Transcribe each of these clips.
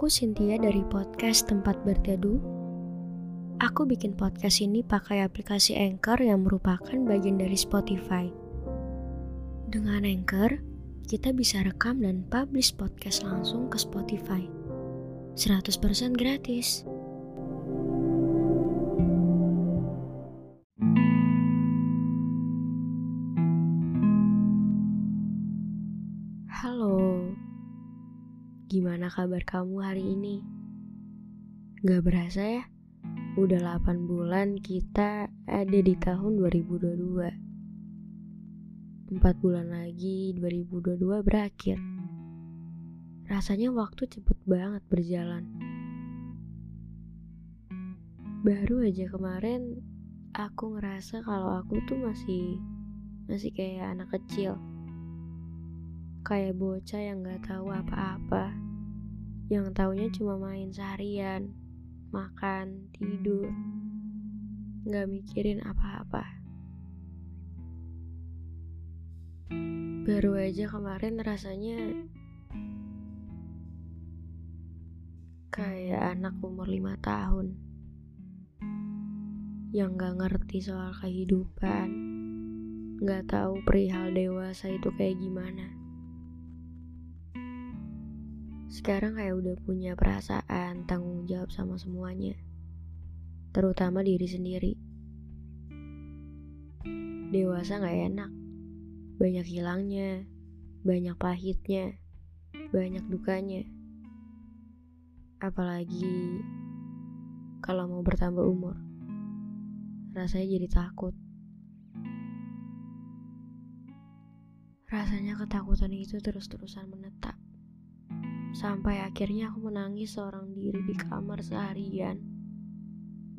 Aku Cynthia dari podcast Tempat Berteduh. Aku bikin podcast ini pakai aplikasi Anchor yang merupakan bagian dari Spotify. Dengan Anchor, kita bisa rekam dan publish podcast langsung ke Spotify. 100% gratis. Gimana kabar kamu hari ini? Gak berasa ya, udah 8 bulan kita ada di tahun 2022. 4 bulan lagi 2022 berakhir. Rasanya waktu cepet banget berjalan. Baru aja kemarin aku ngerasa kalau aku tuh masih masih kayak anak kecil kayak bocah yang gak tahu apa-apa. Yang taunya cuma main seharian makan tidur. Gak mikirin apa-apa. Baru aja kemarin rasanya kayak anak umur lima tahun yang gak ngerti soal kehidupan nggak tahu perihal dewasa itu kayak gimana. Sekarang kayak udah punya perasaan tanggung jawab sama semuanya, terutama diri sendiri. Dewasa nggak enak, banyak hilangnya, banyak pahitnya, banyak dukanya. Apalagi kalau mau bertambah umur, rasanya jadi takut. Rasanya ketakutan itu terus-terusan menetap. Sampai akhirnya aku menangis seorang diri di kamar seharian,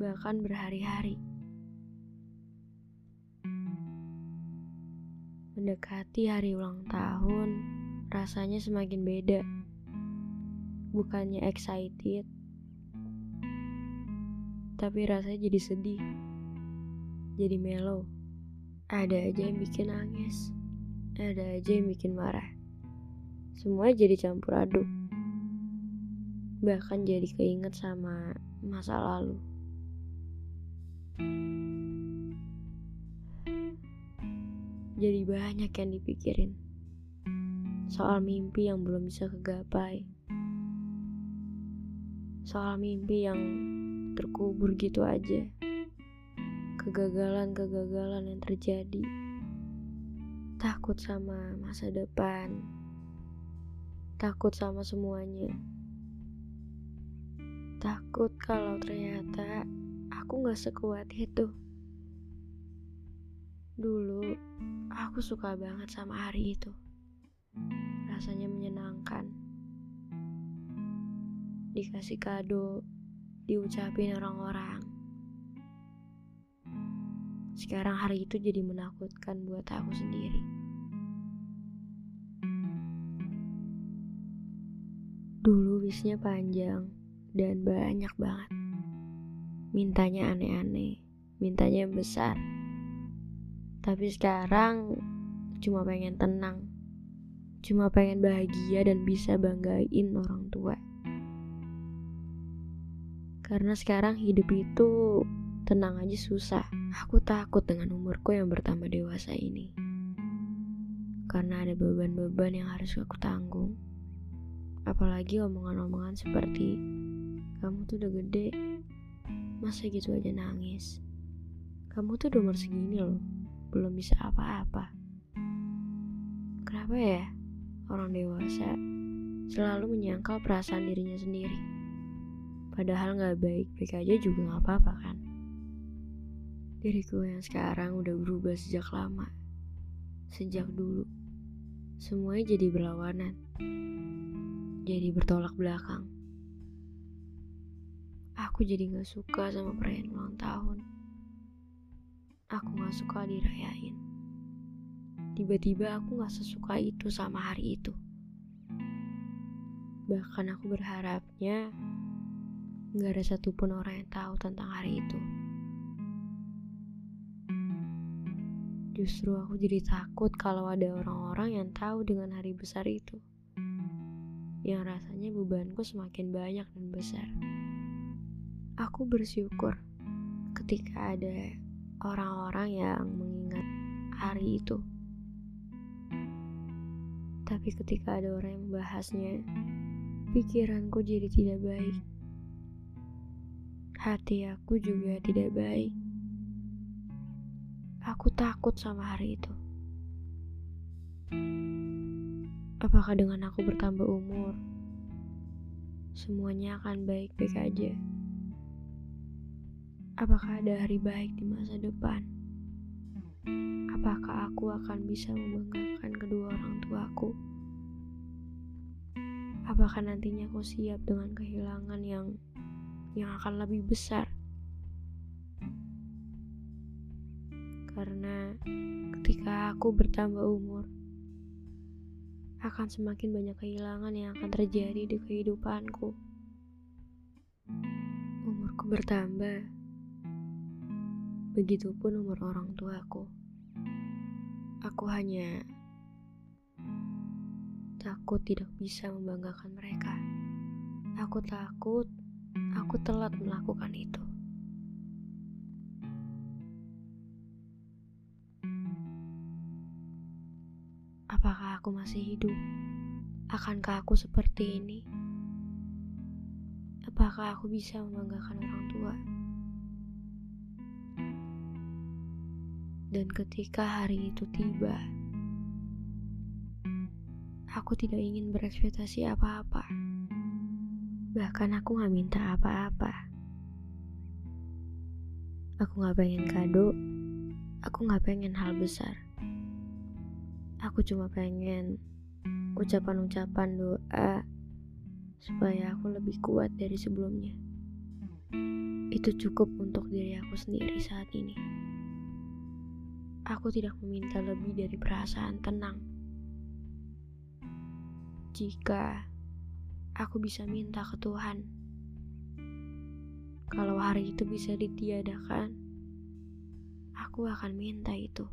bahkan berhari-hari. Mendekati hari ulang tahun, rasanya semakin beda. Bukannya excited, tapi rasanya jadi sedih, jadi mellow. Ada aja yang bikin nangis ada aja yang bikin marah. Semua jadi campur aduk. Bahkan jadi keinget sama masa lalu. Jadi banyak yang dipikirin. Soal mimpi yang belum bisa kegapai. Soal mimpi yang terkubur gitu aja. Kegagalan-kegagalan yang terjadi takut sama masa depan, takut sama semuanya, takut kalau ternyata aku gak sekuat itu. Dulu aku suka banget sama hari itu, rasanya menyenangkan. Dikasih kado, diucapin orang-orang. Sekarang hari itu jadi menakutkan buat aku sendiri. Dulu wisnya panjang dan banyak banget. Mintanya aneh-aneh, mintanya besar. Tapi sekarang cuma pengen tenang. Cuma pengen bahagia dan bisa banggain orang tua. Karena sekarang hidup itu tenang aja susah. Aku takut dengan umurku yang bertambah dewasa ini. Karena ada beban-beban yang harus aku tanggung. Apalagi omongan-omongan seperti, kamu tuh udah gede, masa gitu aja nangis. Kamu tuh udah umur segini loh, belum bisa apa-apa. Kenapa ya orang dewasa selalu menyangkal perasaan dirinya sendiri? Padahal gak baik-baik aja juga gak apa-apa kan? Diriku yang sekarang udah berubah sejak lama. Sejak dulu. Semuanya jadi berlawanan. Jadi bertolak belakang. Aku jadi gak suka sama perayaan ulang tahun. Aku gak suka dirayain. Tiba-tiba aku gak sesuka itu sama hari itu. Bahkan aku berharapnya gak ada satupun orang yang tahu tentang hari itu. Justru aku jadi takut kalau ada orang-orang yang tahu dengan hari besar itu. yang rasanya bebanku semakin banyak dan besar. Aku bersyukur ketika ada orang-orang yang mengingat hari itu. Tapi ketika ada orang yang membahasnya, pikiranku jadi tidak baik. Hati aku juga tidak baik. Aku takut sama hari itu. Apakah dengan aku bertambah umur, semuanya akan baik-baik aja? Apakah ada hari baik di masa depan? Apakah aku akan bisa membanggakan kedua orang tuaku? Apakah nantinya aku siap dengan kehilangan yang yang akan lebih besar? Karena ketika aku bertambah umur, akan semakin banyak kehilangan yang akan terjadi di kehidupanku. Umurku bertambah, begitupun umur orang tuaku. Aku hanya takut tidak bisa membanggakan mereka. Aku takut aku telat melakukan itu. Apakah aku masih hidup? Akankah aku seperti ini? Apakah aku bisa membanggakan orang tua? Dan ketika hari itu tiba, aku tidak ingin berekspektasi apa-apa. Bahkan aku gak minta apa-apa. Aku gak pengen kado, aku gak pengen hal besar. Aku cuma pengen ucapan-ucapan doa supaya aku lebih kuat dari sebelumnya. Itu cukup untuk diri aku sendiri saat ini. Aku tidak meminta lebih dari perasaan tenang. Jika aku bisa minta ke Tuhan, kalau hari itu bisa ditiadakan, aku akan minta itu.